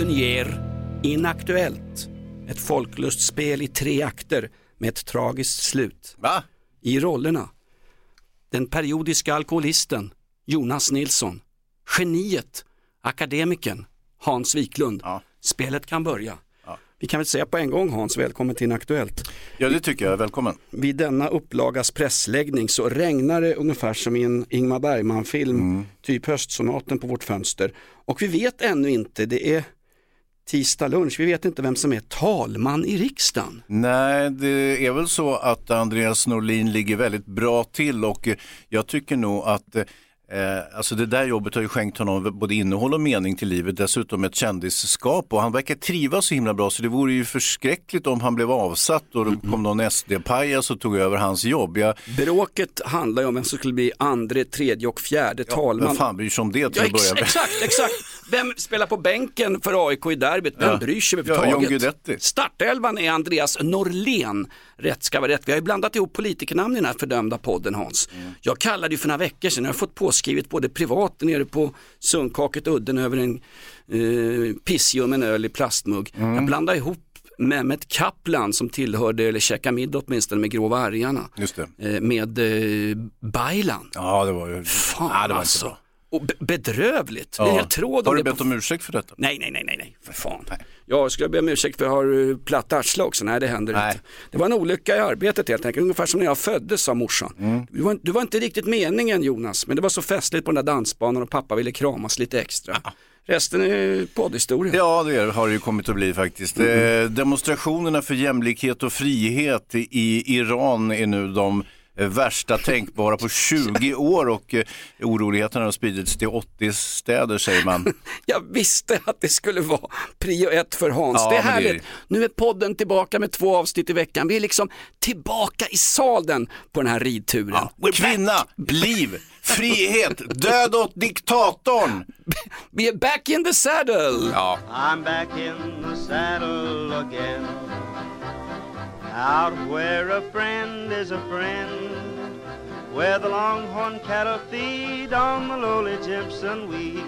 Poddteatern ger Inaktuellt. Ett folklustspel i tre akter med ett tragiskt slut. Va? I rollerna den periodiska alkoholisten Jonas Nilsson, geniet, akademikern Hans Wiklund. Ja. Spelet kan börja. Vi kan väl säga på en gång Hans, välkommen till Inaktuellt. Ja, det tycker jag. Välkommen. Vid denna upplagas pressläggning så regnar det ungefär som i en Ingmar Bergman-film, typ höstsonaten på vårt fönster. Och vi vet ännu inte, det är tisdag lunch, vi vet inte vem som är talman i riksdagen. Nej, det är väl så att Andreas Norlin ligger väldigt bra till och jag tycker nog att eh, eh, alltså det där jobbet har ju skänkt honom både innehåll och mening till livet, dessutom ett kändisskap och han verkar trivas så himla bra så det vore ju förskräckligt om han blev avsatt och det kom någon SD-pajas och tog över hans jobb. Jag, Bråket handlar ju om vem som skulle bli andre, tredje och fjärde talman. vem fan bryr sig om det till Ja, att börja med? exakt, exakt. Vem spelar på bänken för AIK i derbyt? Vem Ja. bryr sig Ja, John överhuvudtaget? Startelvan är Andreas Norlén. Rätt ska vara rätt. Vi har ju blandat ihop politikernamn i den här fördömda podden Hans. Mm. Jag kallade ju för några veckor sedan, jag har fått påskrivet både privat nere på Sundkaket udden över en eh, pissljum en öl i plastmugg. Mm. Jag blandade ihop Mehmet Kaplan som tillhörde, eller käkade middag åtminstone med Grå Vargarna. Just det. Eh, med eh, Baylan. Ja, det var ju... Fan ja, det var alltså. Och be- bedrövligt. Är en Ja. hel tråd Har du bett om ursäkt för detta? Nej, nej, nej, nej, nej, för fan. Nej. Jag skulle be om ursäkt för jag har uh, platt arsle också. Nej, det händer Nej. inte. Det var en olycka i arbetet helt enkelt, ungefär som när jag föddes sa morsan. Mm. Du, var, du var inte riktigt meningen Jonas, men det var så festligt på den där dansbanan och pappa ville kramas lite extra. Resten är poddhistoria. Ja, det har det ju kommit att bli faktiskt. Mm. Eh, demonstrationerna för jämlikhet och frihet i, Iran är nu de eh, värsta tänkbara på 20 år och eh, oroligheterna har spridits till 80 städer säger man. Jag visste att det skulle vara prio ett för Hans. Ja, det är men det är härligt. det. Nu är podden tillbaka med två avsnitt i veckan. Vi är liksom tillbaka i sadeln på den här ridturen. Ja. Kvinna, liv, frihet, död åt diktatorn! Vi är back in the saddle! Ja. I'm back in the saddle again. Out where a friend is a friend. Where the longhorn cattle feed on the lowly Jimson wheat.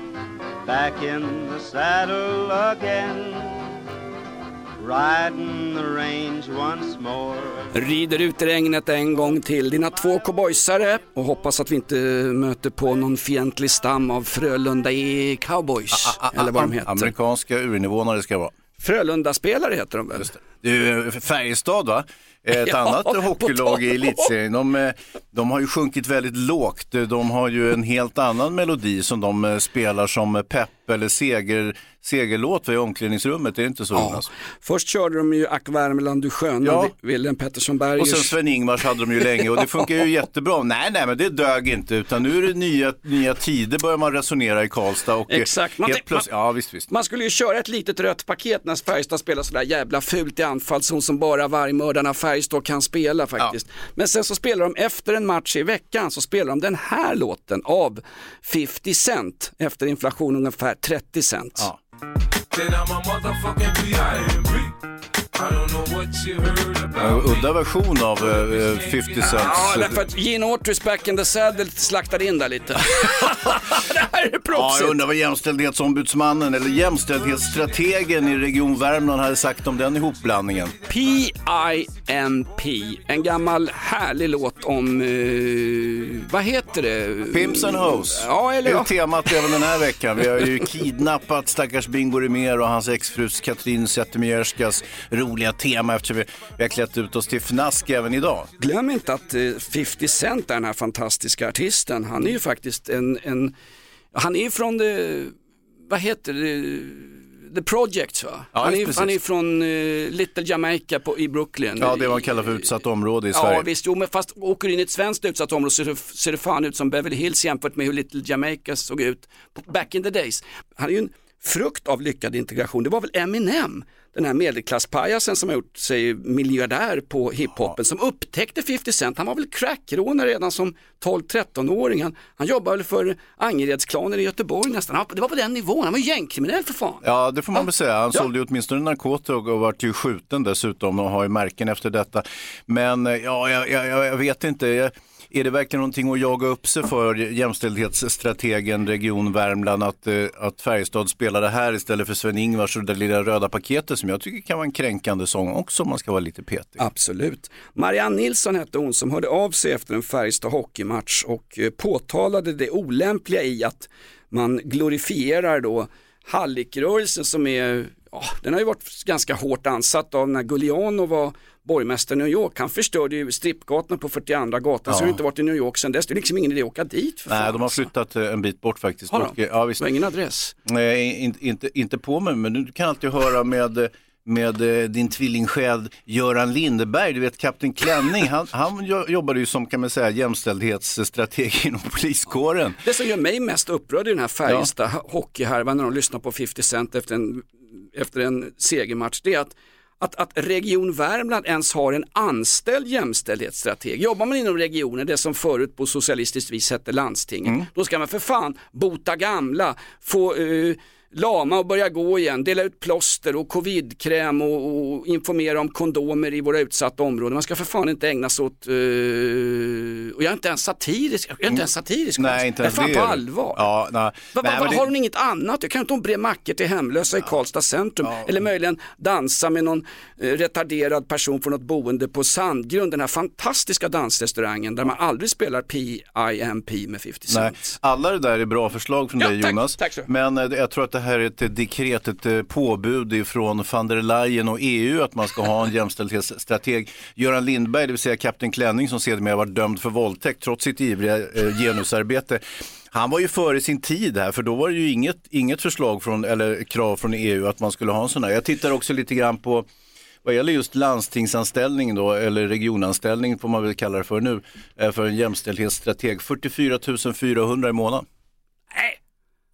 Back in the saddle again. Riding the range once more. Rider ut i regnet en gång till. Dina två cowboysare och hoppas att vi inte möter på någon fientlig stam av Frölunda i cowboys. eller vad de heter. Amerikanska urinvånare ska vara. Frölunda-spelare heter de väl? Just det. Är Färjestad va? Ett Ja, annat hockeylag i elitserien. De, eh, de har ju sjunkit väldigt lågt. De har ju en helt annan melodi som de eh, spelar som pepp eller seger, segerlåt i omklädningsrummet. Är det inte så Ja. Jonas? Först körde de ju Ack Värmeland du sköna, Ja. Wilhelm Pettersson Och Bergers. sen Sven-Ingvars hade de ju länge och det funkar ju jättebra. Nej, nej, men det dög inte utan nu är det nya, nya tider börjar man resonera i Karlstad. Och eh, Exakt. Man helt tänk- plötsligt, ja visst, visst. Man skulle ju köra ett litet rött paket när Färjestad spelar sådär jävla fult i anfallszon som bara vargmördarna Färjestad kan spela faktiskt. Men sen så spelar de efter en match i veckan så spelar de den här låten av 50 Cent efter inflation ungefär 30 cent. Ja. Udda version av eh, 50 Ja, Cents. därför att Gene Autry back in the saddle slaktade in där lite. det här är Ja, proffsigt. jag undrar vad jämställdhetsombudsmannen eller jämställdhetsstrategen i Region Värmland hade sagt om den ihopblandningen. P.I.M.P. En gammal härlig låt om, eh, vad heter det? Pimps and Hoes. Ja, eller det är ja. temat även den här veckan. Vi har ju kidnappat stackars Bingo Rimér och hans exfrus Katrin Zettermierskas roliga tema eftersom vi, vi har klätt ut oss till fnask även idag. Glöm inte att eh, 50 Cent är den här fantastiska artisten. Han är ju faktiskt en, en han är från det, vad heter det, The Projects va? Ja, han, är, han är från eh, Little Jamaica på, i Brooklyn. Ja, det man kallar för utsatt område i Ja Sverige. visst, jo, men fast åker du in i ett svenskt utsatt område så ser det, fan ut som Beverly Hills jämfört med hur Little Jamaica såg ut back in the days. Han är ju en frukt av lyckad integration. Det var väl Eminem, den här medelklasspajasen som har gjort sig miljardär på hiphopen som upptäckte 50 Cent. Han var väl crackrånare redan som 12-13-åring. Han, han jobbade väl för Angeredsklanen i Göteborg nästan. Han- Det var på den nivån, han var ju gängkriminell för fan. Ja, det får man väl säga. Han Ja. sålde ju åtminstone narkotika och vart ju skjuten dessutom och har ju märken efter detta. Men eh, ja, jag, jag, jag vet inte. Är det verkligen någonting att jaga upp sig för jämställdhetsstrategen Region Värmland att, eh, att Färjestad spelade här istället för Sven-Ingvars och det lilla röda paketet som jag tycker kan vara en kränkande sång också om man ska vara lite petig. Absolut. Marianne Nilsson hette hon som hörde av sig efter en Färjestad hockeymatch och eh, påtalade det olämpliga i att man glorifierar då hallickrörelsen som är, ja, den har ju varit ganska hårt ansatt av när Gugliano var borgmästare i New York. Han förstörde ju strippgatorna på 42 gatan så har inte varit i New York sedan dess. Det är liksom ingen idé att åka dit. För Nej, fan, de har alltså. flyttat eh, en bit bort faktiskt. Har de? Och, eh, ja, visst. Det var ingen adress. Nej, inte, inte, inte på mig, men du kan alltid höra med, med eh, din tvillingsjäl Göran Lindeberg, du vet Kapten Klänning, han, han jo- jobbade ju som kan man säga jämställdhetsstrateg inom poliskåren. Det som gör mig mest upprörd i den här Färjestad hockeyhärvan när de lyssnar på 50 Cent efter en, efter en segermatch, det är att att, att Region Värmland ens har en anställd jämställdhetsstrateg. Jobbar man inom regionen, det som förut på socialistiskt vis hette landstinget, då ska man för fan bota gamla, få eh, lama och börja gå igen, dela ut plåster och covidkräm och, och informera om kondomer i våra utsatta områden. Man ska för fan inte ägna sig åt, eh, och jag är inte ens satirisk, jag är inte ens satirisk. Nej, inte jag är fan på allvar. Ja, nej. Va, va, Nej, va, det- Har hon inget annat? Jag kan inte hon bre mackor till hemlösa i Karlstad centrum? Eller möjligen dansa med någon eh, retarderad person från något boende på Sandgrund, den här fantastiska dansrestaurangen där man aldrig spelar PIMP med 50 Nej, Cent. alla det där är bra förslag från Ja, dig tack, Jonas. tack så. Men eh, jag tror att det här är ett dekret, ett eh, påbud från van der Leyen och EU att man ska ha en jämställdhetsstrateg. Göran Lindberg, det vill säga Kapten Klänning som sedermera var dömd för våldtäkt trots sitt ivriga eh, genusarbete. Han var ju före sin tid här för då var det ju inget, inget förslag från, eller krav från EU att man skulle ha en sån här. Jag tittar också lite grann på vad gäller just landstingsanställning då, eller regionanställning får man väl kalla det för nu, eh, för en jämställdhetsstrateg. 44 400 i månaden. Nej,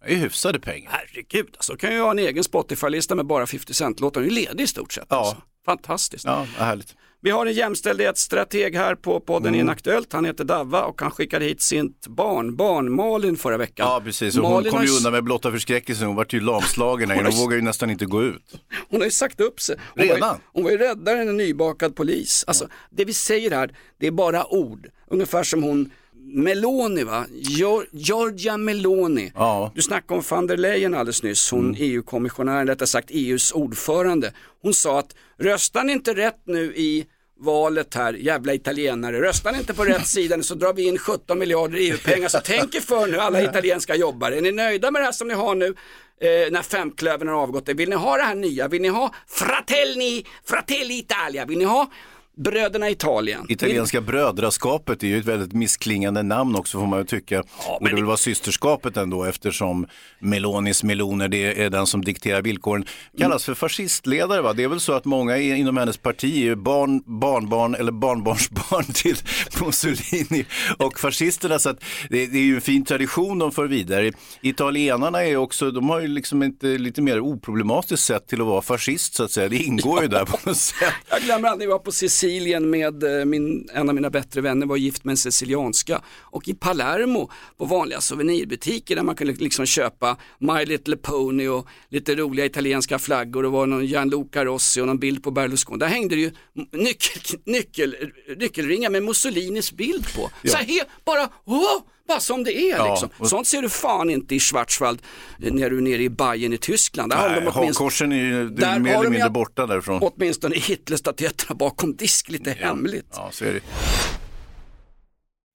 Det är hyfsade pengar. herregud, alltså kan jag ha en egen Spotify-lista med bara 50 Cent-låtar. Den är ledig i stort sett. Ja. Alltså. Fantastiskt. Ja, härligt. Vi har en jämställdhetsstrateg här på podden Mm. Inaktuellt. Han heter Davva och han skickade hit sitt barnbarn Malin förra veckan. Ja, precis. Och hon Malin kom har ju undan med blotta förskräckelsen. Hon vart ju lamslagen. Hon Hon vågar ju nästan inte gå ut. Hon har ju sagt upp sig. Hon Var Redan? ju, hon var ju räddare än en nybakad polis. Alltså, det vi säger här, det är bara ord. Ungefär som hon Meloni va? Giorgia Meloni. Ja. Du snackade om van der Leyen alldeles nyss, hon EU-kommissionären, rättare sagt EUs ordförande. Hon sa att röstar ni inte rätt nu i valet här, jävla italienare, röstar ni inte på rätt sida så drar vi in 17 miljarder EU-pengar. Så tänk er för nu alla italienska jobbare. Är ni nöjda med det här som ni har nu? Eh, när femklövern har avgått. Vill ni ha det här nya? Vill ni ha Fratelli, Fratelli Italia? Vill ni ha Bröderna Italien? Italienska brödraskapet är ju ett väldigt missklingande namn också får man ju tycka. Borde väl vara systerskapet ändå eftersom Melonis meloner det är den som dikterar villkoren. Kallas för fascistledare va? Det är väl så att många inom hennes parti är barn, barnbarn eller barnbarnsbarn till Mussolini och fascisterna. Så att det, det är ju en fin tradition de för vidare. Italienarna är också, de har ju liksom inte lite mer oproblematiskt sätt till att vara fascist så att säga. Det ingår ju där på något sätt. Jag glömmer aldrig, jag var på Sicilien med eh, min, en av mina bättre vänner var gift med en sicilianska och i Palermo på vanliga souvenirbutiker där man kunde liksom köpa My Little Pony och lite roliga italienska flaggor och var någon Gianluca Rossi och någon bild på Berlusconi. Där hängde det ju nyckel, nyckel, nyckelringar med Mussolinis bild på. Så här, bara, åh, bara som det är Ja, liksom. och- Sånt ser du fan inte i Schwarzwald eh, när du är nere i Bayern i Tyskland. Där har de Nej, åtminstone- är ju det Där är mer eller mindre borta därifrån. åtminstone Hitlerstatyetterna bakom disk lite hemligt. Ja, så är det.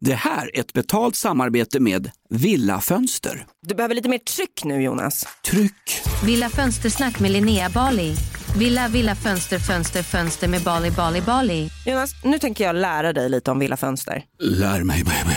Det här är ett betalt samarbete med Villa Fönster. Du behöver lite mer tryck nu Jonas. Tryck! Villa Fönstersnack med Linnea Bali. Villa, villa, fönster, fönster, fönster med Bali, Bali, Bali. Jonas, nu tänker jag lära dig lite om Villa Fönster. Lär mig baby.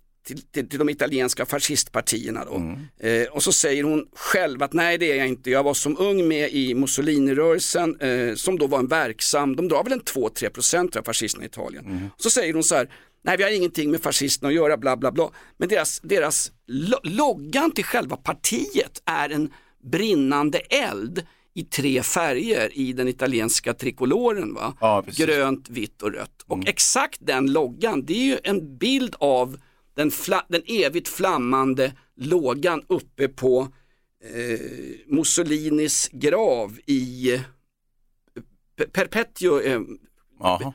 till, till, till de italienska fascistpartierna då. Eh, och så säger hon själv att nej det är jag inte, jag var som ung med i Mussolini-rörelsen eh, som då var en verksam, de drar väl en 2-3 procent av fascisterna i Italien. Och så säger hon så här, nej vi har ingenting med fascisterna att göra, bla bla bla. Men deras, deras lo loggan till själva partiet är en brinnande eld i tre färger i den italienska trikoloren. Va? Ja. Grönt, vitt och rött. Och exakt den loggan, det är ju en bild av den, fla- den evigt flammande lågan uppe på eh, Mussolinis grav i eh, Perpetuo. Eh,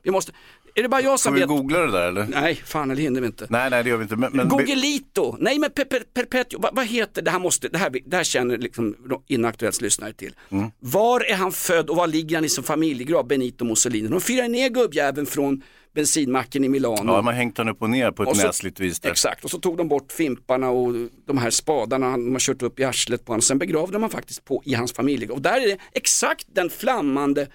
vi måste, är det bara jag Ska som vi vet? googla det där eller? Nej, fan eller hinner vi inte. Nej, nej det gör vi inte. Men, men, Gogelito, nej men per, per, Perpetuo, vad, vad heter det här måste, det här, det här känner liksom Inaktuellts lyssnare till. Mm. Var är han född och var ligger han i sin familjegrav, Benito Mussolini? De firar ner gubbjäveln från bensinmacken i Milano. ja, man hängt honom upp och ner på ett Och så- näsligt vis där. Exakt, och så tog de bort fimparna och de här spadarna de har kört upp i arslet på honom. Sen begravde man faktiskt på, i hans familjegrav. Och där är det exakt den flammande,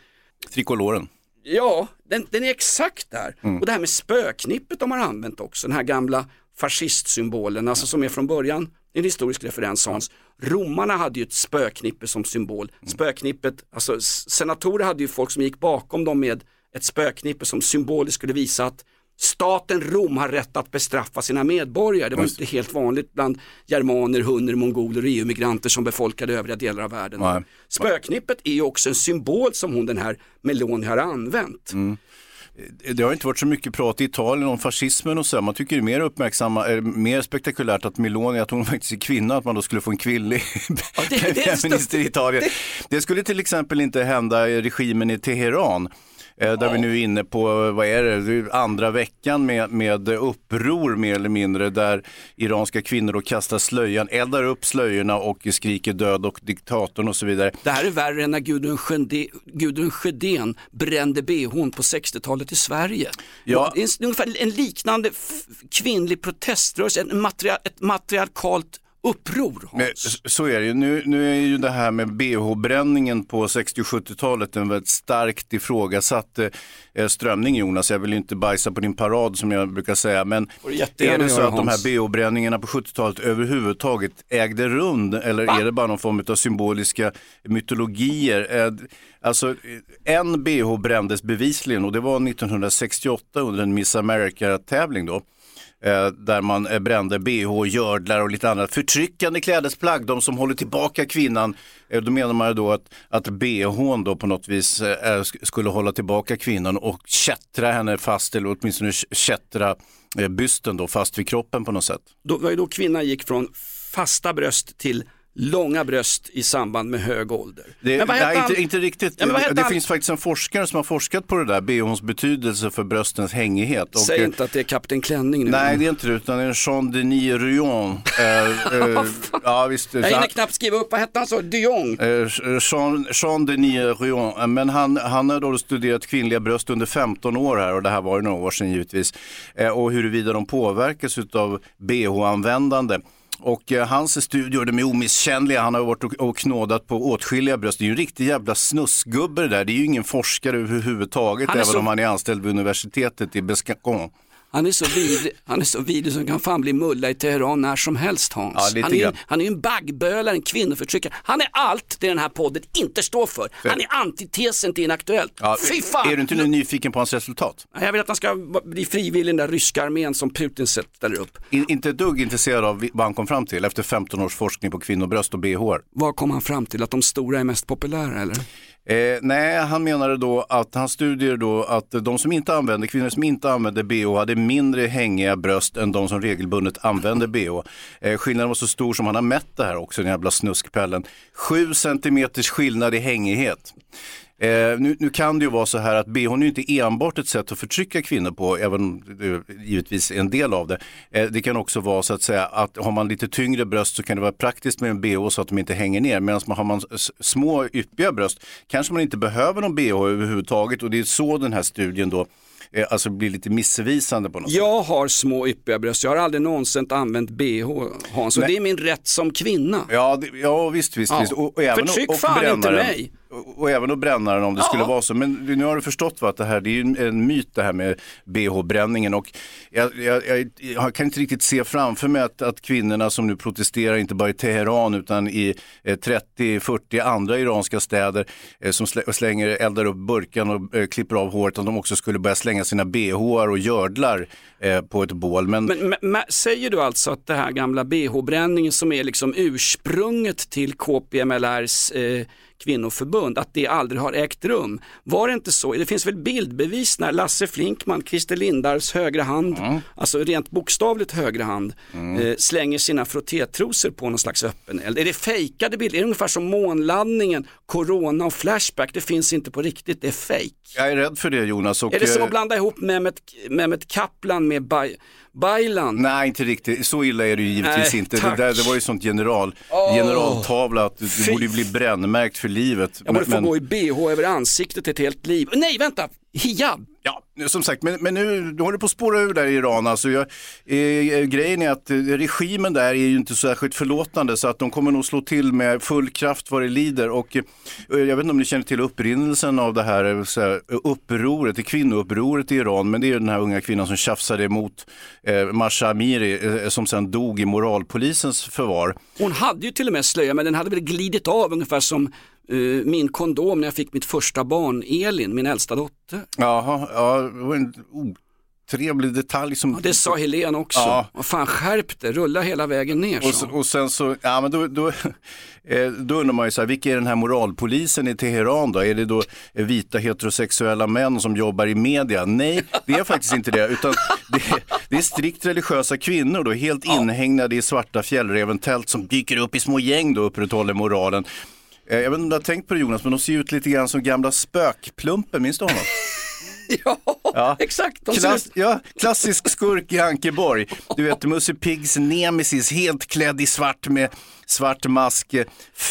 Trikoloren. ja, den, den är exakt där. Mm. Och det här med spöknippet de har använt också, den här gamla fascistsymbolen, alltså som är från början en historisk referens Hans. Romarna hade ju ett spöknippe som symbol. Mm. Spöknippet, alltså senatorer hade ju folk som gick bakom dem med ett spöknippe som symboliskt skulle visa att staten Rom har rätt att bestraffa sina medborgare. Det var Just inte helt vanligt bland germaner, hunner, mongoler och EU-migranter som befolkade övriga delar av världen. Nej. Spöknippet är ju också en symbol som hon den här Meloni har använt. Mm. Det har inte varit så mycket prat i Italien om fascismen och så. Man tycker det är mer uppmärksamma, är mer spektakulärt att Meloni, att hon faktiskt är kvinna, att man då skulle få en kvinnlig det- det det premiärminister i Italien. Det skulle till exempel inte hända i regimen i Teheran. Eh, Där vi nu är inne på, vad är det, andra veckan med, med uppror mer eller mindre där iranska kvinnor då kastar slöjan, eldar upp slöjorna och skriker död och diktatorn och så vidare. Det här är värre än när Gudrun Sjödén, Gudrun Sjödén brände bhn på 60-talet i Sverige. Ja. En- ungefär en liknande kvinnlig proteströrelse, en materia, ett matriarkalt uppror. Men, s- så är det ju. Nu, nu är ju det här med bh-bränningen på 60 och 70-talet en väldigt starkt ifrågasatt eh, strömning Jonas. Jag vill ju inte bajsa på din parad som jag brukar säga. Men är det så att de Hans. här bh-bränningarna på 70-talet överhuvudtaget ägde rum? Eller är det bara någon form av symboliska mytologier? Eh, Alltså, en bh brändes bevisligen och det var 1968 under en Miss America-tävling då. Eh, där man eh, brände bh, gördlar och lite annat förtryckande klädesplagg, de som håller tillbaka kvinnan. Eh, då menar man ju då att, att bhn då på något vis skulle hålla tillbaka kvinnan och kättra henne fast, eller åtminstone kättra bysten då fast vid kroppen på något sätt. Då var ju då kvinnan gick från fasta bröst till långa bröst i samband med hög ålder. Det, Men vad nej, han? inte, inte riktigt. Ja, det han? finns faktiskt en forskare som har forskat på det där, bhns betydelse för bröstens hängighet. Säg inte att det är Kapten Klänning nu. Nej, det är inte det, utan det är Jean-Denis Rion. Eh, eh, ja, visst. Jag hinner knappt skriva upp, vad hette han så? Dion? Eh, Jean, Jean-Denis Rion, Eh, men han, han har då studerat kvinnliga bröst under 15 år här och det här var ju några år sedan givetvis. Eh, och huruvida de påverkas av bh-användande. Och eh, hans studier, de är omisskännliga. Han har varit och, och knådat på åtskilliga bröst. Det är ju en riktig jävla snuskgubbe det där. Det är ju ingen forskare överhuvudtaget, även så- om han är anställd vid universitetet i Bescacon. Han är så vidrig, han är så vidrig som kan fan bli mulla i Teheran när som helst Hans. Ja, han, är han är en baggbölare, en kvinnoförtryckare. Han är allt det den här podden inte står för. Han är antitesen till Inaktuellt. Ja, Fy fan! Är du inte nu nyfiken på hans resultat? Jag vill att han ska bli frivillig i den där ryska armén som Putin ställer upp. In, inte ett dugg intresserad av vad han kom fram till efter 15 års forskning på kvinnobröst och bh. Vad kom han fram till? Att de stora är mest populära eller? Eh, nej, han menade då att hans studier då att de som inte använde, kvinnor som inte använde bh hade mindre hängiga bröst än de som regelbundet använde bh. Eh, skillnaden var så stor som han har mätt det här också, den jävla snuskpellen. 7 centimeters skillnad i hängighet. Eh, nu, nu kan det ju vara så här att bh är ju inte enbart ett sätt att förtrycka kvinnor på, även om det givetvis är en del av det. Eh, det kan också vara så att säga att har man lite tyngre bröst så kan det vara praktiskt med en bh så att de inte hänger ner. Medan man har man små yppiga bröst kanske man inte behöver någon bh överhuvudtaget och det är så den här studien då eh, alltså blir lite missvisande på något sätt. Jag har små yppiga bröst, jag har aldrig någonsin använt bh Hans och Nej. det är min rätt som kvinna. Ja, det, ja visst, visst. Ja. visst. Och, och även, Förtryck och, och fan inte brännaren. mig. Och, och även att bränna den om det Ja. skulle vara så. Men nu har du förstått va, att det här det är ju en, en myt det här med bh-bränningen. Och jag, jag, jag, jag kan inte riktigt se framför mig att, att kvinnorna som nu protesterar, inte bara i Teheran utan i eh, 30-40 andra iranska städer eh, som slä, slänger, eldar upp burkan och eh, klipper av håret, att de också skulle börja slänga sina bhar och gördlar eh, på ett bål. Men, Men, men, men säger du alltså att det här gamla bh-bränningen som är liksom ursprunget till KPMLRs eh, kvinnoförbund, att det aldrig har ägt rum. Var det inte så? Det finns väl bildbevis när Lasse Flinkman, Christer Lindarws högra hand, alltså rent bokstavligt högra hand, eh, slänger sina frottétrosor på någon slags öppen eld. Är det fejkade bilder? Är det ungefär som månlandningen, corona och flashback? Det finns inte på riktigt, det är fejk. jag är rädd för det Jonas. Och, Är det som eh, att blanda ihop Mehmet, Mehmet Kaplan med Baylan? Nej, inte riktigt. Så illa är det ju givetvis Nej, inte. Det, där, det var ju sånt general, Åh. generaltavla att du, du borde ju bli brännmärkt för livet. Jag borde få gå i bh över ansiktet ett helt liv. Nej, vänta! Hijab! Ja, som sagt, men, men nu du håller på att spåra ur där i Iran. Alltså, jag, eh, grejen är att eh, regimen där är ju inte särskilt förlåtande så att de kommer nog slå till med full kraft vad det lider. Och, eh, jag vet inte om ni känner till upprinnelsen av det här, eh, så här upproret, det kvinnoupproret i Iran. Men det är ju den här unga kvinnan som tjafsade emot eh, Masha Amiri eh, som sen dog i moralpolisens förvar. Hon hade ju till och med slöja men den hade väl glidit av ungefär som eh, min kondom när jag fick mitt första barn, Elin, min äldsta dotter. Jaha, ja, det var en otrevlig detalj som... Ja, det sa Helene också. Ja. Fan skärp det, rulla hela vägen ner. Och, så. och sen så, ja men då, då, eh, då undrar man ju så här, vilka är den här moralpolisen i Teheran då? Är det då vita heterosexuella män som jobbar i media? Nej, det är faktiskt inte det, utan det, det är strikt religiösa kvinnor då, helt inhägnade i svarta fjällräventält som dyker upp i små gäng då och upprätthåller moralen. Eh, Jag vet inte om du har tänkt på det Jonas, men de ser ut lite grann som gamla spökplumpen, minns du honom? ja, exakt. De ser Klass, ja, klassisk skurk i Ankeborg. Du vet Musse Piggs nemesis, helt klädd i svart med svart mask.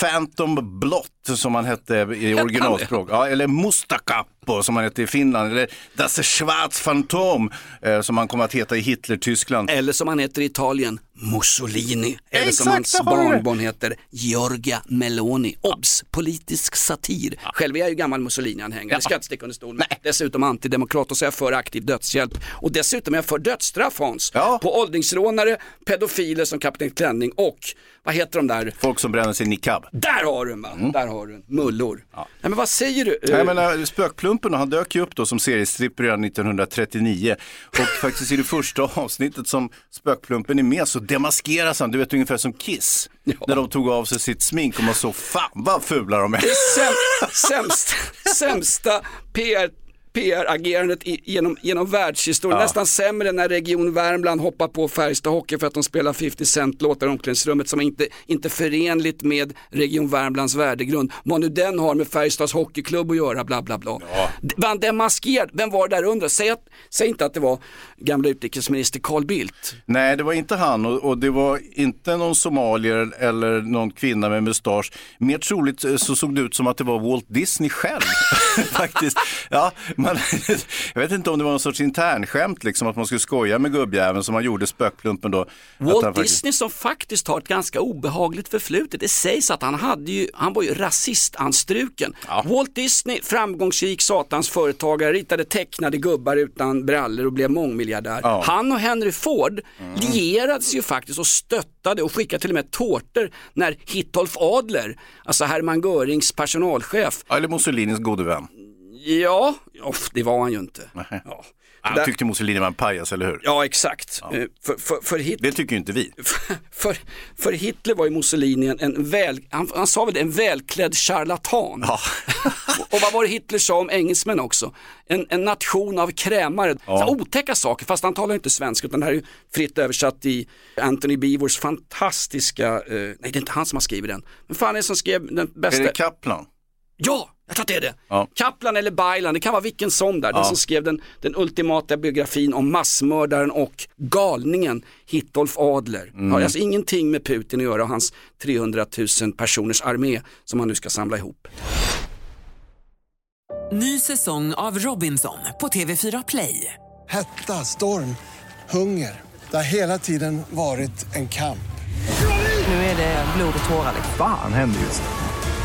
Phantom Blott som han hette i originalspråk. Ja, eller Mustakappo som han hette i Finland. Eller Das Schwarz Phantom eh, som han kommer att heta i Hitler-Tyskland. Eller som han heter i Italien, Mussolini. Eller Exakt, som hans där barnbarn heter, Giorgia Meloni. Obs! Politisk satir. Själv är jag ju gammal Mussolini-anhängare, det ska jag inte sticka under stol med. Dessutom antidemokrat och så är jag för aktiv dödshjälp. Och dessutom är jag för dödsstraff Hans. På åldringsrånare, pedofiler som Kapten Klänning och vad heter de där. Folk som bränner sin niqab. Där har du den va? Där har du den. Mullor. Nej men vad säger du? Nej, men, äh, Spökplumpen, han dök ju upp då som seriestripper redan 1939 och faktiskt i det första avsnittet som Spökplumpen är med så demaskeras han, du vet ungefär som Kiss. När de tog av sig sitt smink och man såg fan vad fula de är. Det säm, sämsta, sämsta PR PR-agerandet genom, genom världshistorien. Ja. Nästan sämre när Region Värmland hoppar på Färjestad Hockey för att de spelar 50 Cent-låtar i omklädningsrummet som är inte, inte förenligt med Region Värmlands värdegrund. Vad nu den har med Färjestads Hockeyklubb att göra, bla bla bla. D- Var han demaskerad? Vem var det där under? Säg, att, säg inte att det var gamla utrikesminister Carl Bildt. Nej, det var inte han och, och det var inte någon somalier eller någon kvinna med mustasch. Mer troligt eh, så såg det ut som att det var Walt Disney själv. Faktiskt. Ja, man, jag vet inte om det var någon sorts internskämt, liksom, att man skulle skoja med gubbjäveln som man gjorde spökplumpen då. Walt faktiskt- Disney som faktiskt har ett ganska obehagligt förflutet. Det sägs att han, hade ju, han var ju rasistanstruken. Walt Disney, framgångsrik satans företagare, ritade tecknade gubbar utan brallor och blev mångmiljardär. Ja. Han och Henry Ford lierades ju faktiskt och stöttade och skickade till och med tårtor när Hitolf Adler, alltså Hermann Görings personalchef, Ja, Eller Mussolinis gode vän. Ja, off, det var han ju inte. Ja. Han Där- tyckte Mussolini var en pajas, eller hur? Ja, exakt. Eh, För, för, för Hitler Det tycker ju inte vi. för, för Hitler var ju Mussolini en, en väl, han, han sa väl det, en välklädd charlatan. och, och vad var det Hitler sa om engelsmän också? En, en nation av krämare. Ja. Otäcka saker, fast han talar inte svenska utan det här är fritt översatt i Anthony Beavers fantastiska, eh, nej det är inte han som har skrivit den, men fan är det som skrev den bästa? Är det Kaplan? Ja, jag tror att det är det. Ja. Kaplan eller Baylan, det kan vara vilken som där. Den Ja. som skrev den, den ultimata biografin om massmördaren och galningen Hitolf Adler. Mm. Har alltså ingenting med Putin att göra och hans 300 000 personers armé som han nu ska samla ihop. Ny säsong av Robinson på TV4 Play. Hetta, storm, hunger. Det har hela tiden varit en kamp. Nu är det blod och tårar. liksom. Fan händer just nu.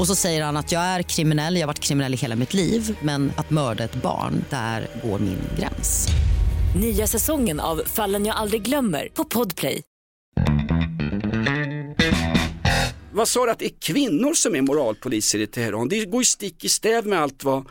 Och så säger han att jag är kriminell, jag har varit kriminell i hela mitt liv men att mörda ett barn, där går min gräns. Nya säsongen av Fallen jag aldrig glömmer på Podplay. Vad sa du att det är kvinnor som är moralpoliser i Teheran? Det går ju stick i stäv med allt vad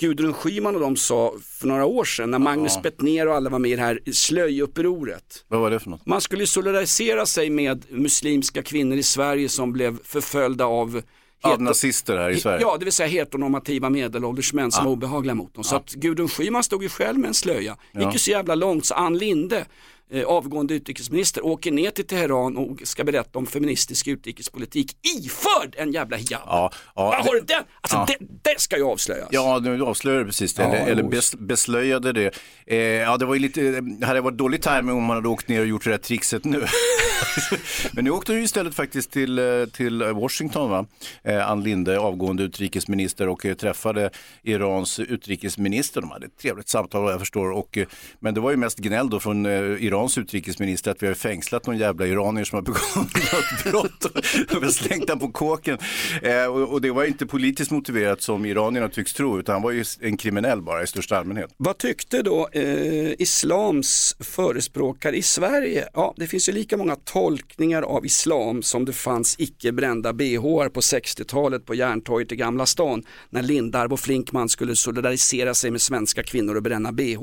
Gudrun Schyman och de sa för några år sedan när Magnus Bettner och alla var med i det här slöjupproret. Vad var det för något? Man skulle solidarisera sig med muslimska kvinnor i Sverige som blev förföljda av Heter- nazister här i Sverige. Ja, det vill säga heteronormativa medelålders män som var obehagliga mot dem. Så att Gudrun Schyman stod ju själv med en slöja. Ja. Gick ju så jävla långt så Ann Linde, eh, avgående utrikesminister, åker ner till Teheran och ska berätta om feministisk utrikespolitik iförd en jävla hijab. Ja, ja, Ja, har du den? Alltså Ja. det, det ska ju avslöjas. Ja, du precis det, Ja, eller, eller bes, beslöjade det. Eh, ja, det var ju lite, det hade varit dålig timing om man hade åkt ner och gjort det där trixet nu. Men nu åkte du istället faktiskt till, eh, till Washington, va? Eh, Ann Linde, avgående utrikesminister och eh, träffade Irans utrikesminister. De hade ett trevligt samtal vad jag förstår. Och, men det var ju mest gnäll då från Irans utrikesminister att vi har fängslat någon jävla iranier som har begått något brott och, och vi har slängt den på kåken. Och, och det var inte politiskt motiverat som iranierna tycks tro, utan han var ju en kriminell bara i största allmänhet. Vad tyckte då eh, islams förespråkare i Sverige? Ja, det finns ju lika många tolkningar av islam som det fanns icke brända bh på 60-talet på Järntorget i Gamla stan när Lindarw och Flinkman skulle solidarisera sig med svenska kvinnor och bränna bh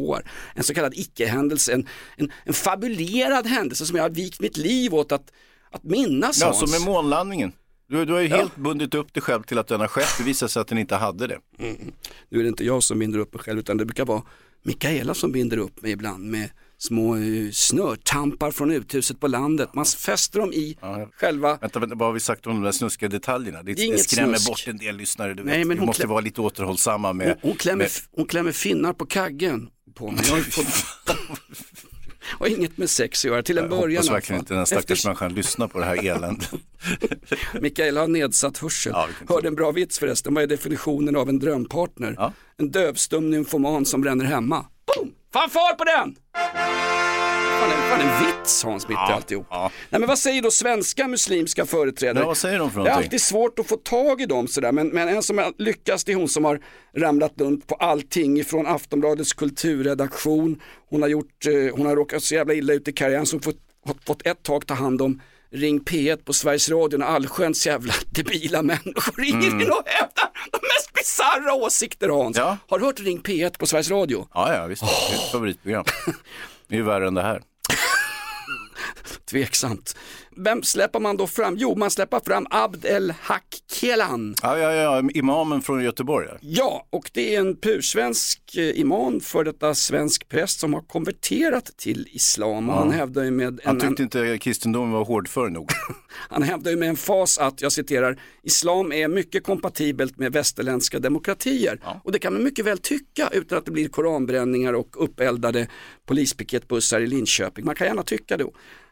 En så kallad icke-händelse, en, en, en fabulerad händelse som jag har vikt mitt liv åt att, att minnas Ja, som med månlandningen. Du, du har ju Ja. helt bundit upp dig själv till att den har skett. Det visar sig att den inte hade det. Nu är det inte jag som binder upp mig själv utan det brukar vara Mikaela som binder upp mig ibland med små eh, snörtampar från uthuset på landet. Man fäster dem i själva Vänta, vänta, vad har vi sagt om de där snuskiga detaljerna? Det, Det skrämmer snusk. bort en del lyssnare. Du Nej, vet. men vi hon måste klä- vara lite återhållsamma med... hon, hon, klämmer, med hon klämmer finnar på kaggen på mig. Har, inget med sex att göra till en jag början. hoppas verkligen inte den stackars Efter- människan lyssnar på det här eländet. Mikaela har nedsatt hörsel. Hörde en bra vits förresten, vad är definitionen av en drömpartner? En dövstum nymfoman som bränner hemma. Boom! Fanfar på den! Fan en, fan en vits Hans mitt i alltihop. Nej men vad säger då svenska muslimska företrädare? Ja, vad säger de för Det är någonting? alltid svårt att få tag i dem sådär men, men en som har lyckats det är hon som har ramlat runt på allting ifrån Aftonbladets kulturredaktion. Hon har, gjort, eh, hon har råkat så jävla illa ut i karriären som fått, har fått ett tag ta hand om Ring P1 på Sveriges Radio när allsköns jävla debila människor ringer Mm. in och hävdar de mest bisarra åsikter Hans. Har du hört Ring P1 på Sveriges Radio? Ja, ja visst. Det är ett favoritprogram. Det är ju värre än det här. Tveksamt. Vem släpper man då fram? Jo, man släpper fram Abd El Hak Kelan. Ja, ja, ja, imamen från Göteborg. ja. Ja, och det är en pursvensk eh, imam, för detta svensk präst som har konverterat till islam. Ja. Han hävdar ju med Han en, tyckte inte kristendomen var hårdför nog. han hävdar ju med en fas att, jag citerar, islam är mycket kompatibelt med västerländska demokratier. Och det kan man mycket väl tycka utan att det blir koranbränningar och uppeldade polispiketbussar i Linköping. Man kan gärna tycka det.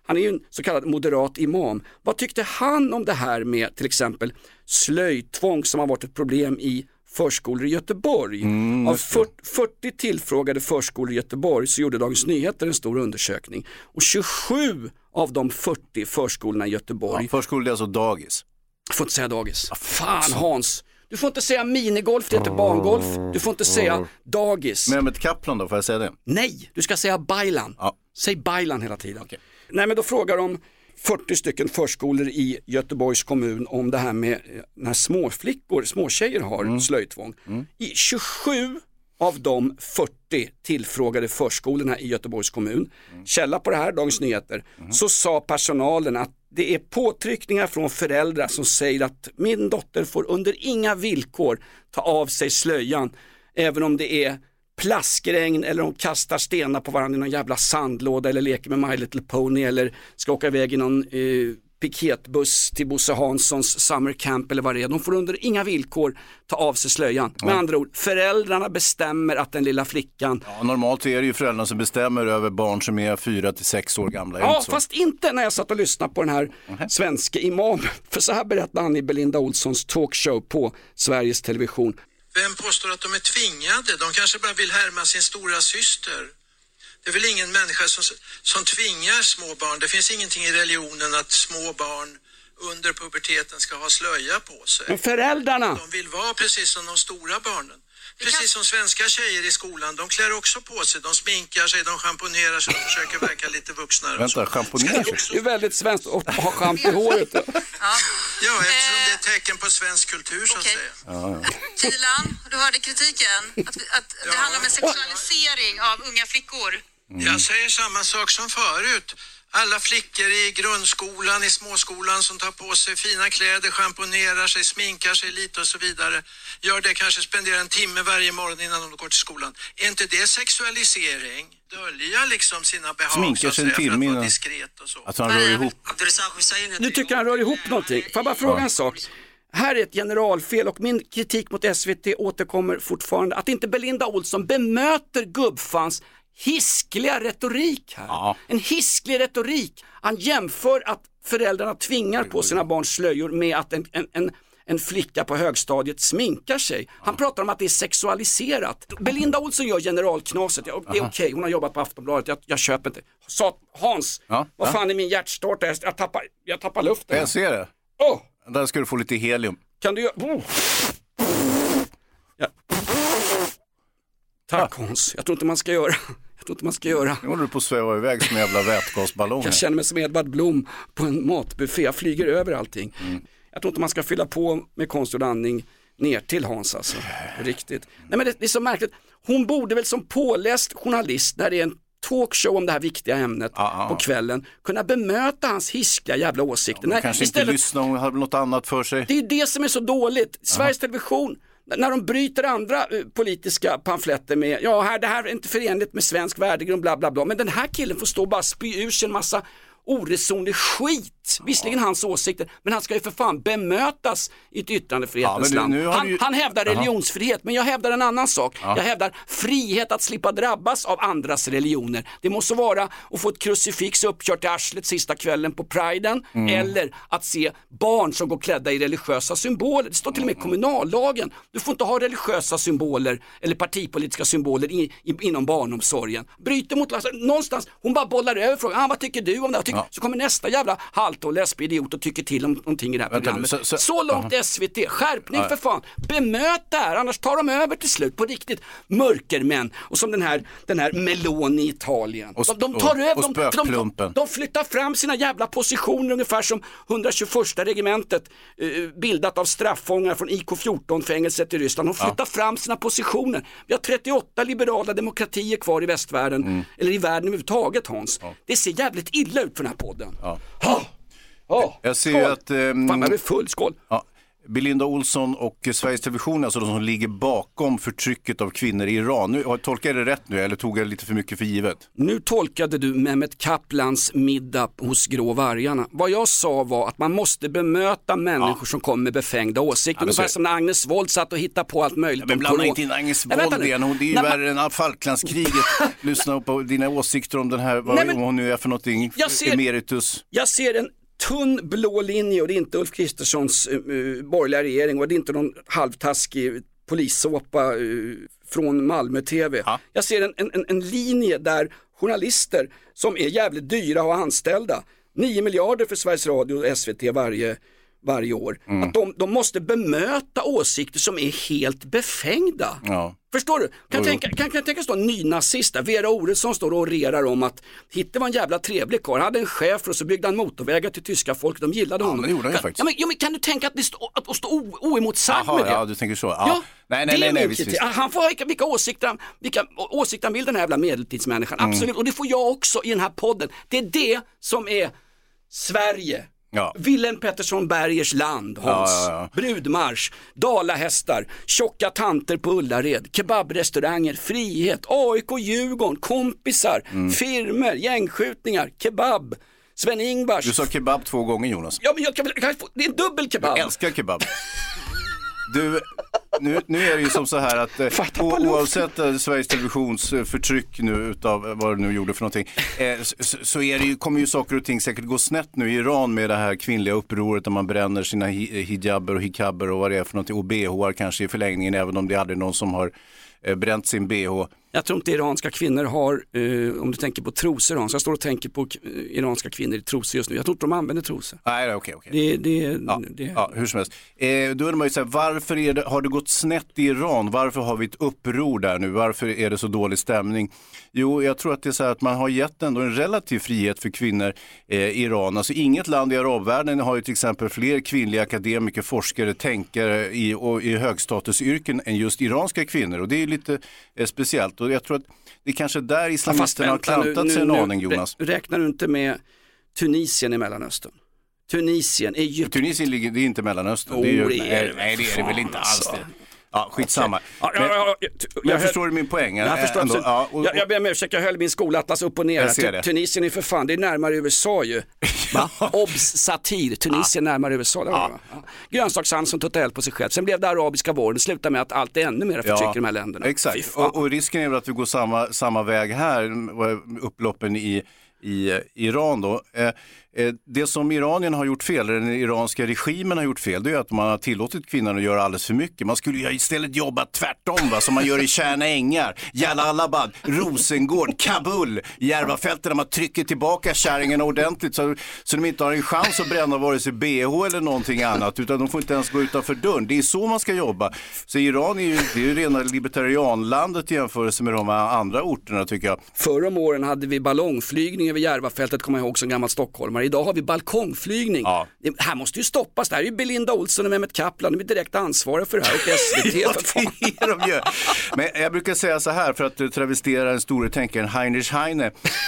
Han är ju en så kallad moderat imam. Vad tyckte han om det här med till exempel slöjtvång som har varit ett problem i förskolor i Göteborg. Av 40, 40 tillfrågade förskolor i Göteborg så gjorde Dagens Nyheter en stor undersökning och 27 av de 40 förskolorna i Göteborg Förskolor är alltså dagis. jag får inte säga dagis. Fan Hans, du får inte säga minigolf, det heter barngolf. Du får inte säga dagis. Mehmet Kaplan då, får jag säga det? Nej, du ska säga Baylan. Säg Baylan hela tiden. Nej men då frågar de 40 stycken förskolor i Göteborgs kommun om det här med eh, när småflickor, småtjejer har slöjtvång. I 27 av de 40 tillfrågade förskolorna i Göteborgs kommun, källa på det här, Dagens Nyheter, så sa personalen att det är påtryckningar från föräldrar som säger att min dotter får under inga villkor ta av sig slöjan, även om det är plaskregn eller de kastar stenar på varandra i någon jävla sandlåda eller leker med My Little Pony eller ska åka iväg i någon eh, piketbuss till Bosse Hanssons summer camp eller vad det är. De får under inga villkor ta av sig slöjan. Med andra ord, föräldrarna bestämmer att den lilla flickan Ja, normalt är det ju föräldrarna som bestämmer över barn som är 4 till 6 år gamla. Ja, inte fast inte när jag satt och lyssnade på den här svenska imamen. För så här berättade han i Belinda Olssons talkshow på Sveriges Television. Vem påstår att de är tvingade? De kanske bara vill härma sin stora syster. Det är väl ingen människa som, som tvingar små barn. Det finns ingenting i religionen att små barn under puberteten ska ha slöja på sig. Men föräldrarna, De vill vara precis som de stora barnen. Precis som svenska tjejer i skolan. De klär också på sig. De sminkar sig, de schamponerar sig, de försöker verka lite vuxnare. Vänta, schamponera sig? det är väldigt svenskt att ha schampo i håret. Ja, eftersom det är ett tecken på svensk kultur så att säga. Tilan, du hörde kritiken. Att, att det handlar om en sexualisering av unga flickor. Jag säger samma sak som förut. Alla flickor i grundskolan, i småskolan som tar på sig fina kläder, schamponerar sig, sminkar sig lite och så vidare. Gör det, kanske spenderar en timme varje morgon innan de går till skolan. Är inte det sexualisering? Dölja liksom sina behag Sminkar sig en timme innan. diskret och så. Att han rör ihop. Nu tycker han rör ihop någonting. Får jag bara fråga Ja. en sak? Här är ett generalfel och min kritik mot SVT återkommer fortfarande. Att inte Belinda Olsson bemöter gubbfans hiskliga retorik här. En hisklig retorik. Han jämför att föräldrarna tvingar på sina barn slöjor med att en, en, en en flicka på högstadiet sminkar sig. Han pratar om att det är sexualiserat. Belinda Olsson gör generalknaset, Ja, det är okej, hon har jobbat på Aftonbladet, jag, jag köper inte. Sa, Hans, Ja, vad ja. fan är min hjärtstartare? Jag, tappar, jag tappar luften. Jag ser det. Åh! Där ska du få lite helium. Kan du göra... Oh. Ja. Tack Hans, jag tror inte man ska göra. Jag tror inte man ska göra. Nu håller du på att sväva iväg som en jävla vätgasballong. Jag känner mig som Edvard Blom på en matbuffé, jag flyger över allting. Jag tror inte man ska fylla på med konstgjord andning ner till Hans alltså, riktigt. Nej men det, det är så märkligt, hon borde väl som påläst journalist när det är en talkshow om det här viktiga ämnet på kvällen kunna bemöta hans hiskliga jävla åsikter. Nej, Kanske inte lyssna, hon hade något annat för sig. det är det som är så dåligt. Sveriges Television, n- när de bryter andra eh, politiska pamfletter med, ja här, det här är inte förenligt med svensk värdegrund, bla bla bla. Men den här killen får stå och bara spy ur sig en massa oresonlig skit. Visserligen hans åsikter, men han ska ju för fan bemötas i ett yttrandefrihetens Ja, har Han, ju- han hävdar Jaha. religionsfrihet, men jag hävdar en annan sak. Ja. Jag hävdar frihet att slippa drabbas av andras religioner. Det måste vara att få ett krucifix uppkört i arslet sista kvällen på priden Mm. eller att se barn som går klädda i religiösa symboler. Det står till och med i kommunallagen. Du får inte ha religiösa symboler eller partipolitiska symboler i, i, inom barnomsorgen. Bryter mot, alltså, någonstans, hon bara bollar över frågan, ah, vad tycker du om det? Ja. Så kommer nästa jävla halt och lesbig idiot och tycker till om någonting i det här Vänta programmet. så- Så, så- långt Aha. SVT, skärpning Ja. för fan. Bemöt det här, annars tar de över till slut på riktigt. Mörkermän och som den här, den här Meloni i Italien. Och de, de tar och- över, och de, de, de, de flyttar fram sina jävla positioner ungefär som 121 regementet eh, bildat av strafffångar från IK14 fängelset i Ryssland. De flyttar fram sina positioner. Vi har 38 liberala demokratier kvar i västvärlden, Mm. eller i världen överhuvudtaget Hans. Det ser jävligt illa ut för den här podden. Ja. Ja. Jag ser Skål. ju att... ehm, Fan, jag blir full, skål. Ja, Belinda Olsson och Sveriges Television alltså de som ligger bakom förtrycket av kvinnor i Iran. Nu, tolkar jag det rätt nu eller tog jag lite för mycket för givet? Nu tolkade du Mehmet Kaplans middag hos Grå vargarna. Vad jag sa var att man måste bemöta människor som kommer med befängda åsikter. Ja, men Ungefär som när Agnes Wold satt och hittade på allt möjligt Men om blanda inte in Agnes Wold igen, hon, det är ju värre än Falklandskriget. Lyssna på dina åsikter om den här, vad Nej, men- hon nu är för någonting, Jag ser- emeritus. Jag ser en tunn blå linje och det är inte Ulf Kristerssons uh, borgerliga regering och det är inte någon halvtaskig polissåpa uh, från Malmö TV. Jag ser en, en, en- en linje där journalister som är jävligt dyra och anställda, 9 miljarder för Sveriges Radio och SVT varje, varje år, att de, de måste bemöta åsikter som är helt befängda. Ja. Förstår du? Kan, jo. tänka, kan, kan tänka stå en nynazist där, Vera Oredsson står och orerar om att Hitler var en jävla trevlig karl, han hade en chef och så byggde han motorvägar till tyska folk, de gillade honom. men det gjorde han ju kan, faktiskt. Ja, men, ja, men kan du tänka att, det stå, att, att stå o, oemotsagd med det? ja du tänker så. Ja. Ja, nej, nej, det nej, är nej, min visst, visst. Han får ha vilka, vilka åsikter, vilka åsikter han vill den här jävla medeltidsmänniskan, Mm. absolut. Och det får jag också i den här podden. Det är det som är Sverige. Ja. Wilhelm Pettersson Bergers land, Hans. Ja, ja, Brudmarsch, dalahästar, tjocka tanter på Ullared, kebabrestauranger, frihet, AIK, Djurgården, kompisar, Mm. firmer, gängskjutningar, kebab, Sven-Ingvars. Du sa kebab två gånger Jonas. Ja, men jag kan, kan jag få, det är en dubbel kebab. Jag älskar kebab. Du, nu, nu är det ju som så här att eh, oavsett eh, Sveriges Televisions eh, förtryck nu utav eh, vad det nu gjorde för någonting, eh, så, så är det ju, kommer ju saker och ting säkert gå snett nu i Iran med det här kvinnliga upproret där man bränner sina hi, hijaber och hikaber och vad det är för någonting och bhar kanske i förlängningen även om det är aldrig någon som har eh, bränt sin bh. Jag tror inte iranska kvinnor har, eh, om du tänker på trosor Hans, jag står och tänker på eh, iranska kvinnor i trosor just nu. Jag tror inte de använder trosor. Nej, okej, okej. Det, det, Ja, det, ja, hur som helst. Eh, då undrar man ju så här, varför det, har det gått snett i Iran? Varför har vi ett uppror där nu? Varför är det så dålig stämning? Jo, jag tror att det är så här att man har gett ändå en relativ frihet för kvinnor eh, i Iran. Alltså inget land i arabvärlden har ju till exempel fler kvinnliga akademiker, forskare, tänkare i, och, i högstatusyrken än just iranska kvinnor. Och det är lite eh, speciellt. Och jag tror att det är kanske där Ja, fast islamisterna har nu, klantat sig en nu, aning, Jonas. rä- Räknar du inte med Tunisien i Mellanöstern? Tunisien, Egypten. Tunisien ligger, det är inte Mellanöstern. Oh, det är nej, det nej, det är det väl inte alls alltså. det. Ja, skitsamma. Ja, ja, ja, ja, men jag- förstår du min poäng? Jag förstår Ändå, ja, och- jag, jag ber om ursäkt, jag höll min skolatlas upp och ner. Tunisien är för fan, det är närmare USA ju. Obs! Satir, Tunisien närmare USA. Det var det, va? Ja. Grönsakshandel som tog eld på sig själv. Sen blev det arabiska våren, det slutade med att allt är ännu mer förtryck i de här länderna. Exakt, och, och risken är väl att vi går samma, samma väg här, upploppen i, i eh, Iran då. Eh, Eh, det som Iranien har gjort fel, eller den iranska regimen har gjort fel, det är att man har tillåtit kvinnan att göra alldeles för mycket. Man skulle ju istället jobba tvärtom, va? som man gör i Tjärna Ängar, Jalalabad, Rosengård, Kabul, Järvafältet där man trycker tillbaka kärringarna ordentligt så, så de inte har en chans att bränna vare sig bh eller någonting annat, utan de får inte ens gå utanför dörren. Det är så man ska jobba. Så Iran är ju, det är ju rena libertarianlandet i jämförelse med de andra orterna tycker jag. Förr om åren hade vi ballongflygning över Järvafältet, kommer jag ihåg som gammal stockholmare. Idag har vi balkongflygning. Det här måste ju stoppas, det här är ju Belinda Olsson och Mehmet Kaplan, de är direkt ansvariga för det här och SVT. Ja, det är de ju. Men jag brukar säga så här för att travestera den store tänkaren Heinrich Heine.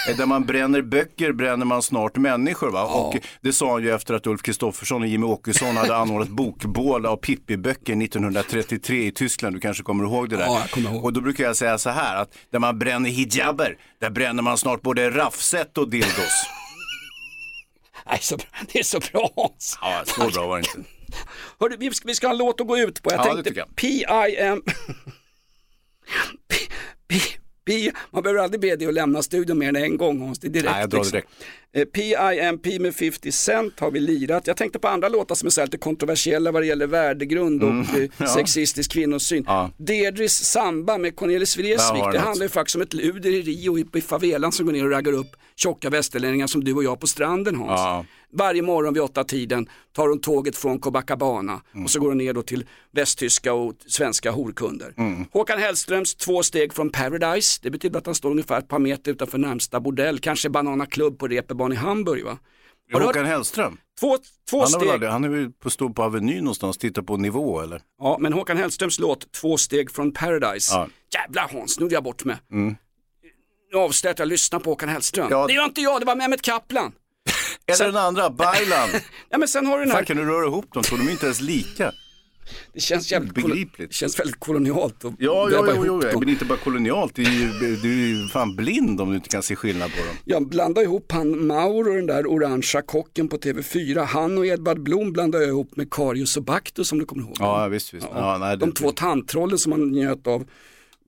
eh, Där man bränner böcker bränner man snart människor. Va? Och det sa han ju efter att Ulf Kristoffersson och Jimmy Åkesson hade anordnat bokbål av Pippi-böcker 1933 i Tyskland. Du kanske kommer ihåg det där? Ja, jag kommer ihåg. Och då brukar jag säga så här att där man bränner hijaber, där bränner man snart både raffset och dildos. Nej, så, bra. det är så bra Hans. Ja, så bra var det inte. Hörru, vi, ska, vi ska ha en låt att gå ut på. Jag Ja, tänkte. PIM... P, P, P, man behöver aldrig be dig att lämna studion mer än en gång Hans, det är direkt. Nej, jag drar liksom. direkt. Eh, PIMP med 50 Cent har vi lirat. Jag tänkte på andra låtar som är så lite kontroversiella vad det gäller värdegrund och Mm, eh, ja. sexistisk kvinnosyn. Ja. Deirdres Samba med Cornelis Vreeswijk, det handlar ju faktiskt om ett luder i Rio i, i favelan som går ner och raggar upp tjocka västerlänningar som du och jag på stranden Hans. Ja. Varje morgon vid åtta tiden tar hon tåget från Copacabana Mm. och så går hon ner då till västtyska och svenska horkunder. Mm. Håkan Hellströms två steg från Paradise, det betyder att han står ungefär ett par meter utanför närmsta bordell, kanske Banana Club på Reeperbahn i Hamburg va? Har Håkan Hellström? Två, två Han, steg. väl han är väl på, stå på Avenyn någonstans, titta på nivå eller? Ja, men Håkan Hellströms låt Två steg från Paradise. Ja. Jävlar Hans, nu är jag bort med. Mm. Nu avslöjar jag att jag lyssnar på Håkan Hellström. Ja. Det gör inte jag, det var Mehmet Kaplan. Eller den andra, Baylan. Ja, men sen har du den Fan här, kan du röra ihop dem? Tror de är inte ens lika? Det känns jävligt Begripligt. det känns väldigt kolonialt att Ja, ja, ja, ihop ja, dem. men inte bara kolonialt. Du är, ju, du är ju fan blind om du inte kan se skillnad på dem. Jag blandar ihop han Mauro och den där orangea kocken på TV4. Han och Edvard Blom blandar jag ihop med Karius och Baktus som du kommer ihåg. Ja, visst, visst. Ja, nej, De det- två tandtrollen som man njöt av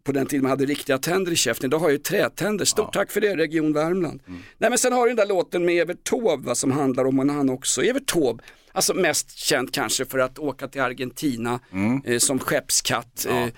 på den tiden man hade riktiga tänder i käften. Idag har jag ju trätänder. Stort tack för det Region Värmland. Mm. Nej men sen har du den där låten med Evert Taube som handlar om en han också. Evert Taube, alltså mest känd kanske för att åka till Argentina Mm. eh, som skeppskatt. Eh, eh,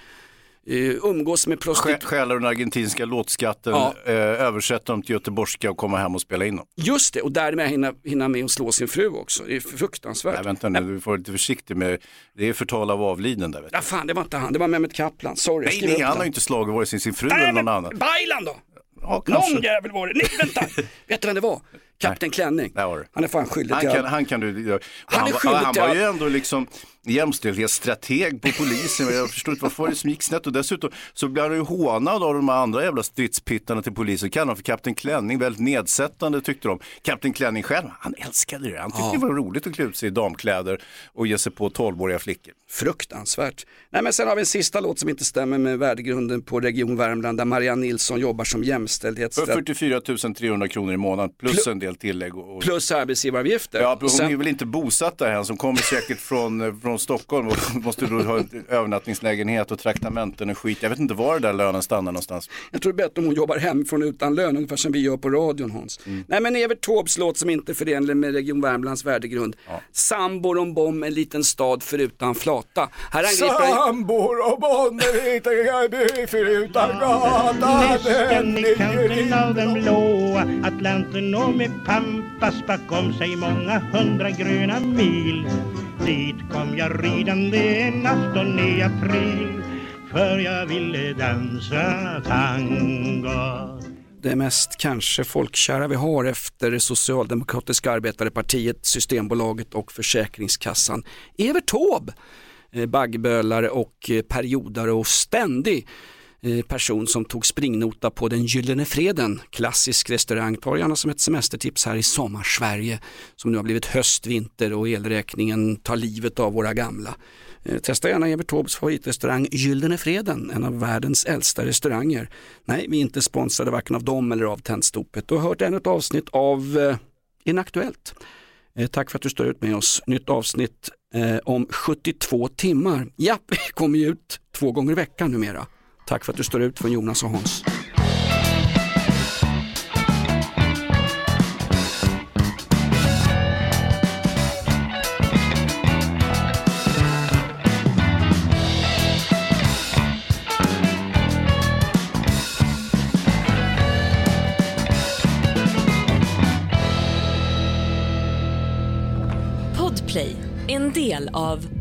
umgås med prostituerade. Stjäla den argentinska låtskatten, Ja. eh, översätta dem till göteborgska och komma hem och spela in dem. Just det, och därmed hinna, hinna med att slå sin fru också. Det är fruktansvärt. Nej, vänta nu, du får vara lite försiktig med, det är förtal av avliden där vet du. Ja fan, det var inte han, det var Mehmet Kaplan. Sorry. Nej, nej, han det. har inte slagit vare sig sin fru Nej, eller någon men annan. Baylan då? Ja, kanske. Någon jävel var det. Nej, vänta. Vet du vem det var? Kapten Klänning. Han är fan skyldig Han till kan, han kan du, Han han, är skyldig han till var ju ändå liksom jämställdhetsstrateg på polisen. Jag förstår inte varför var det som gick snett och dessutom så blev han ju hånad av de andra jävla stridspittarna till polisen. Kallade honom för Kapten Klänning, väldigt nedsättande tyckte de. Kapten Klänning själv, han älskade det. Han tyckte Ja. det var roligt att klä ut sig i damkläder och ge sig på 12-åriga flickor. Fruktansvärt. Nej men sen har vi en sista låt som inte stämmer med värdegrunden på Region Värmland där Marianne Nilsson jobbar som För jämställdhetsstrateg 44 300 kronor i månaden plus en del tillägg. Och, plus arbetsgivaravgifter. Ja, hon sen- är väl inte bosatt där än, som kommer säkert från, eh, från Stockholm och måste då ha en övernattningslägenhet och traktamenten och skit. Jag vet inte var det där lönen stannar någonstans. Jag tror det är bättre om hon jobbar hemifrån utan lön, ungefär som vi gör på radion Hans. Mm. Nej men Evert Taubes låt som inte är förenlig med Region Värmlands värdegrund. Sambor om bom, en liten stad förutan flata. Här angriper. Sambor och bonner förutan Nästan i kanten av den blåa Atlanten och med Pampas bakom sig många hundra gröna mil Dit kom jag ridande en afton i april För jag ville dansa tango det mest kanske folkkära vi har efter det socialdemokratiska arbetarepartiet, Systembolaget och Försäkringskassan. Evert Taube, eh, baggbölare och eh, periodare och ständig Eh, person som tog springnota på den Gyllene Freden, klassisk restaurang, tar gärna som ett semestertips här i sommarsverige som nu har blivit höst, vinter och elräkningen tar livet av våra gamla. Eh, testa gärna Evert Taubes favoritrestaurang Gyllene Freden, en av världens äldsta restauranger. Nej, vi är inte sponsrade varken av dem eller av Tändstopet. Du har hört ännu ett avsnitt av eh, Inaktuellt. Eh, tack för att du står ut med oss. Nytt avsnitt eh, om 72 timmar. Ja, vi kommer ju ut två gånger i veckan numera. Tack för att du står ut från Jonas och Hans. Podplay, en del av